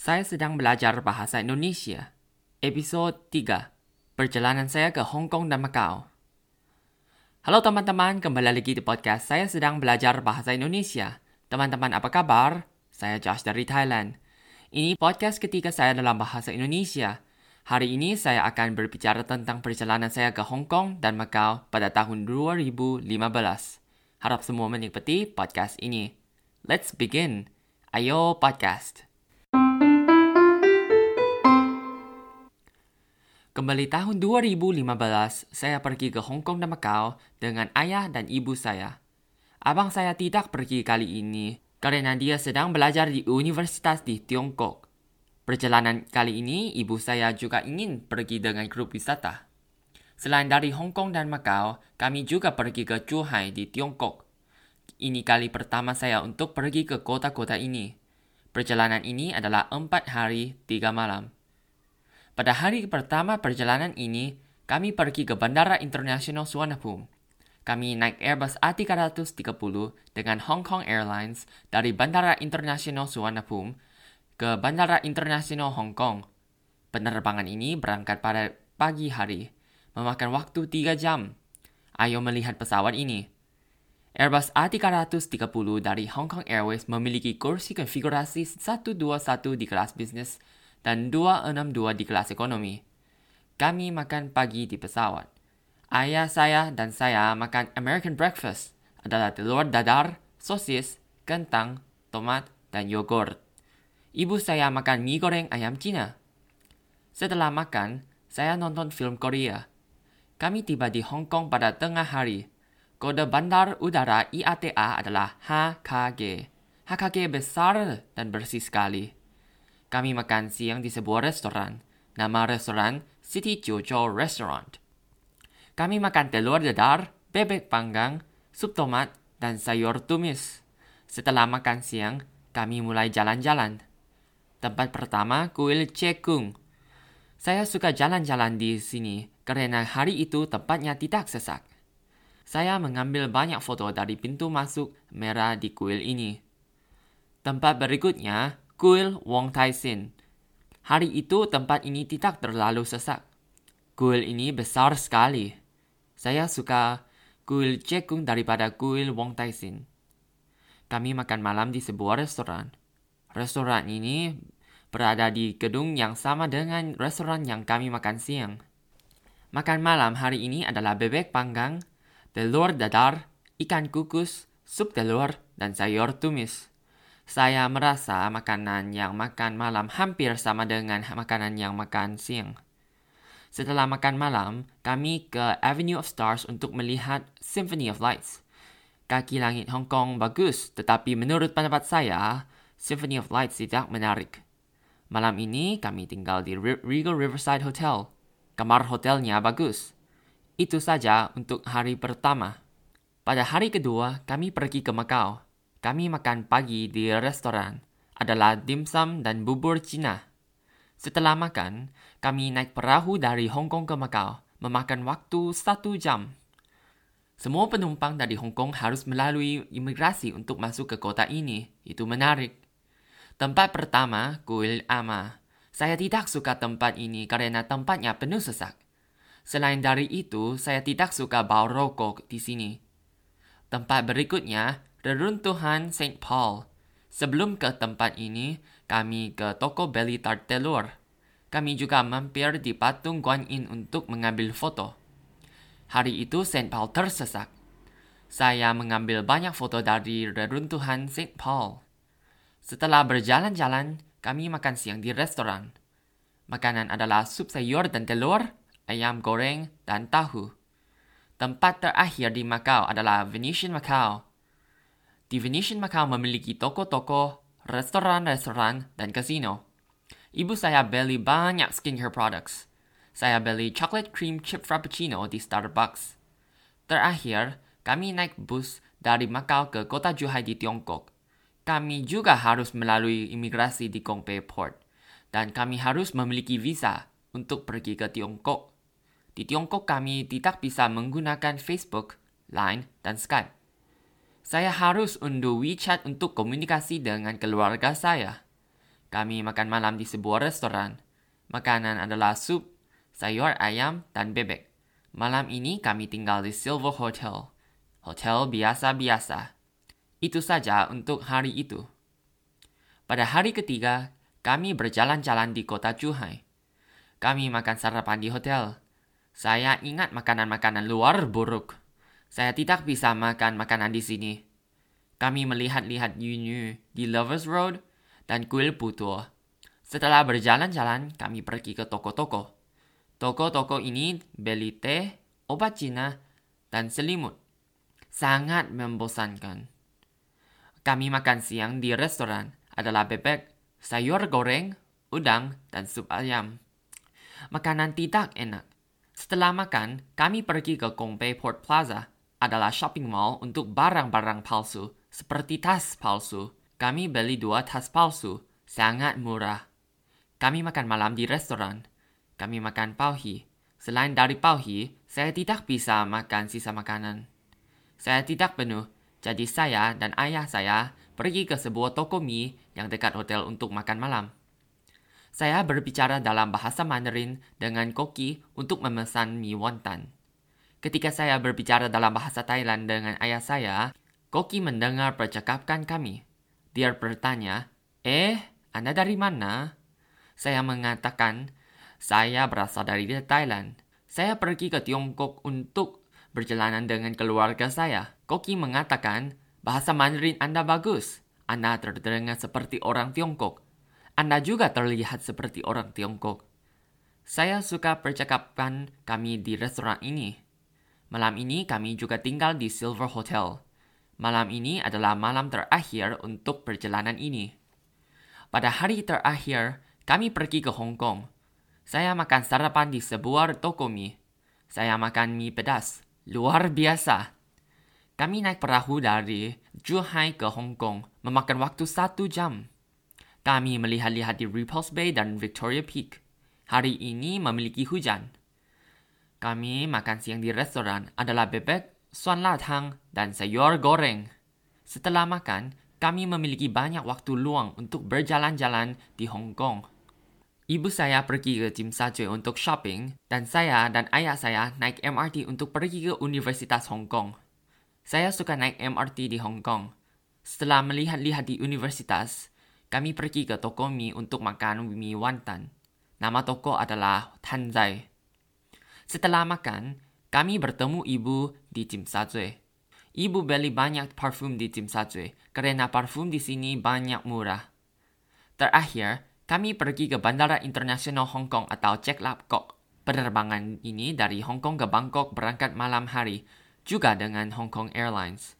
Saya sedang belajar bahasa Indonesia. Episode 3. Perjalanan saya ke Hong Kong dan Macau. Halo teman-teman, kembali lagi di podcast Saya sedang belajar bahasa Indonesia. Teman-teman apa kabar? Saya Josh dari Thailand. Ini podcast ketiga saya dalam bahasa Indonesia. Hari ini saya akan berbicara tentang perjalanan saya ke Hong Kong dan Macau pada tahun 2015. Harap semua menikmati podcast ini. Let's begin. Ayo podcast. Kembali tahun 2015, saya pergi ke Hong Kong dan Macau dengan ayah dan ibu saya. Abang saya tidak pergi kali ini karena dia sedang belajar di universitas di Tiongkok. Perjalanan kali ini, ibu saya juga ingin pergi dengan grup wisata. Selain dari Hong Kong dan Macau, kami juga pergi ke Zhuhai di Tiongkok. Ini kali pertama saya untuk pergi ke kota-kota ini. Perjalanan ini adalah empat hari, tiga malam. Pada hari pertama perjalanan ini, kami pergi ke Bandara Internasional Suvarnabhumi. Kami naik Airbus A330 dengan Hong Kong Airlines dari Bandara Internasional Suvarnabhumi ke Bandara Internasional Hong Kong. Penerbangan ini berangkat pada pagi hari, memakan waktu 3 jam. Ayo melihat pesawat ini. Airbus A330 dari Hong Kong Airways memiliki kursi konfigurasi 121 di kelas bisnis dan 262 di kelas ekonomi. Kami makan pagi di pesawat. Ayah saya dan saya makan American breakfast adalah telur dadar, sosis, kentang, tomat, dan yogurt. Ibu saya makan mie goreng ayam Cina. Setelah makan, saya nonton film Korea. Kami tiba di Hong Kong pada tengah hari. Kode bandar udara IATA adalah HKG. HKG besar dan bersih sekali. Kami makan siang di sebuah restoran. Nama restoran City Jojo Restaurant. Kami makan telur dadar, bebek panggang, sup tomat, dan sayur tumis. Setelah makan siang, kami mulai jalan-jalan. Tempat pertama kuil Cekung. Saya suka jalan-jalan di sini karena hari itu tempatnya tidak sesak. Saya mengambil banyak foto dari pintu masuk merah di kuil ini. Tempat berikutnya Kuil Wong Tai Sin. Hari itu tempat ini tidak terlalu sesak. Kuil ini besar sekali. Saya suka kuil Cekung daripada kuil Wong Tai Sin. Kami makan malam di sebuah restoran. Restoran ini berada di gedung yang sama dengan restoran yang kami makan siang. Makan malam hari ini adalah bebek panggang, telur dadar, ikan kukus, sup telur, dan sayur tumis. Saya merasa makanan yang makan malam hampir sama dengan makanan yang makan siang. Setelah makan malam, kami ke Avenue of Stars untuk melihat Symphony of Lights. Kaki langit Hong Kong bagus, tetapi menurut pendapat saya, Symphony of Lights tidak menarik. Malam ini kami tinggal di Regal Riverside Hotel. Kamar hotelnya bagus. Itu saja untuk hari pertama. Pada hari kedua, kami pergi ke Macau. Kami makan pagi di restoran adalah dimsum dan bubur Cina. Setelah makan, kami naik perahu dari Hong Kong ke Macau, memakan waktu satu jam. Semua penumpang dari Hong Kong harus melalui imigrasi untuk masuk ke kota ini. Itu menarik. Tempat pertama, Kuil Ama. Saya tidak suka tempat ini karena tempatnya penuh sesak. Selain dari itu, saya tidak suka bau rokok di sini. Tempat berikutnya, reruntuhan St. Paul. Sebelum ke tempat ini, kami ke toko Belly Tart Telur. Kami juga mampir di patung Guan Yin untuk mengambil foto. Hari itu St. Paul tersesak. Saya mengambil banyak foto dari reruntuhan St. Paul. Setelah berjalan-jalan, kami makan siang di restoran. Makanan adalah sup sayur dan telur, ayam goreng, dan tahu. Tempat terakhir di Macau adalah Venetian Macau di Venetian Macau memiliki toko-toko, restoran-restoran, dan kasino. Ibu saya beli banyak skincare products. Saya beli chocolate cream chip frappuccino di Starbucks. Terakhir, kami naik bus dari Macau ke kota Zhuhai di Tiongkok. Kami juga harus melalui imigrasi di Gongpei Port. Dan kami harus memiliki visa untuk pergi ke Tiongkok. Di Tiongkok kami tidak bisa menggunakan Facebook, Line, dan Skype. Saya harus unduh WeChat untuk komunikasi dengan keluarga saya. kami makan malam di sebuah restoran. Makanan adalah sup, sayur ayam, dan bebek. Malam ini kami tinggal di Silver Hotel. Hotel biasa-biasa. Itu saja untuk hari itu. Pada hari ketiga, kami berjalan-jalan di kota Zhuhai. Kami makan sarapan di hotel. Saya ingat makanan-makanan luar buruk. Saya tidak bisa makan makanan di sini. Kami melihat-lihat Yunyu di Lovers Road dan kuil putu. Setelah berjalan-jalan, kami pergi ke toko-toko. Toko-toko ini beli teh, obat Cina, dan selimut. Sangat membosankan. Kami makan siang di restoran adalah bebek, sayur goreng, udang, dan sup ayam. Makanan tidak enak. Setelah makan, kami pergi ke Gongpei Port Plaza, adalah shopping mall untuk barang-barang palsu, seperti tas palsu. Kami beli dua tas palsu, sangat murah. Kami makan malam di restoran. Kami makan pauhi. Selain dari pauhi, saya tidak bisa makan sisa makanan. Saya tidak penuh, jadi saya dan ayah saya pergi ke sebuah toko mie yang dekat hotel untuk makan malam. Saya berbicara dalam bahasa Mandarin dengan Koki untuk memesan mie wonton. Ketika saya berbicara dalam bahasa Thailand dengan ayah saya, Koki mendengar percakapan kami. Dia bertanya, Eh, Anda dari mana? Saya mengatakan, saya berasal dari Thailand. Saya pergi ke Tiongkok untuk berjalanan dengan keluarga saya. Koki mengatakan, bahasa Mandarin Anda bagus. Anda terdengar seperti orang Tiongkok. Anda juga terlihat seperti orang Tiongkok. Saya suka percakapan kami di restoran ini. Malam ini kami juga tinggal di Silver Hotel. Malam ini adalah malam terakhir untuk perjalanan ini. Pada hari terakhir, kami pergi ke Hong Kong. Saya makan sarapan di sebuah toko mie. Saya makan mie pedas. Luar biasa. Kami naik perahu dari Zhuhai ke Hong Kong, memakan waktu satu jam. Kami melihat-lihat di Repulse Bay dan Victoria Peak. Hari ini memiliki hujan. Kami makan siang di restoran adalah bebek, suan latang, dan sayur goreng. Setelah makan, kami memiliki banyak waktu luang untuk berjalan-jalan di Hong Kong. Ibu saya pergi ke Jim Sajue untuk shopping, dan saya dan ayah saya naik MRT untuk pergi ke Universitas Hong Kong. Saya suka naik MRT di Hong Kong. Setelah melihat-lihat di universitas, kami pergi ke toko mie untuk makan mie wonton. Nama toko adalah Tanzai. Setelah makan, kami bertemu ibu di Jim Sajue. Ibu beli banyak parfum di Jim Sajue karena parfum di sini banyak murah. Terakhir, kami pergi ke Bandara Internasional Hong Kong atau Cek Lap Kok. Penerbangan ini dari Hong Kong ke Bangkok berangkat malam hari, juga dengan Hong Kong Airlines.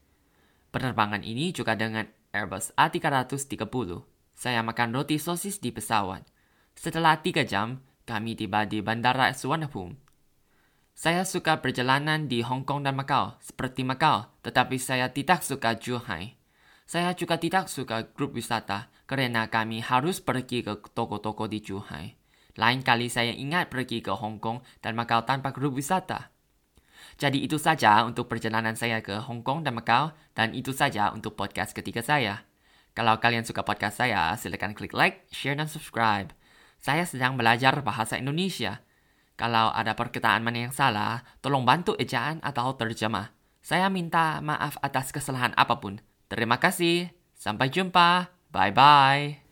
Penerbangan ini juga dengan Airbus A330. Saya makan roti sosis di pesawat. Setelah tiga jam, kami tiba di Bandara Suvarnabhumi. Saya suka perjalanan di Hong Kong dan Macau, seperti Macau, tetapi saya tidak suka Zhuhai. Saya juga tidak suka grup wisata karena kami harus pergi ke toko-toko di Zhuhai. Lain kali saya ingat pergi ke Hong Kong dan Macau tanpa grup wisata. Jadi itu saja untuk perjalanan saya ke Hong Kong dan Macau dan itu saja untuk podcast ketiga saya. Kalau kalian suka podcast saya, silakan klik like, share, dan subscribe. Saya sedang belajar bahasa Indonesia. Kalau ada perkataan mana yang salah, tolong bantu ejaan atau terjemah. Saya minta maaf atas kesalahan apa pun. Terima kasih. Sampai jumpa. Bye bye.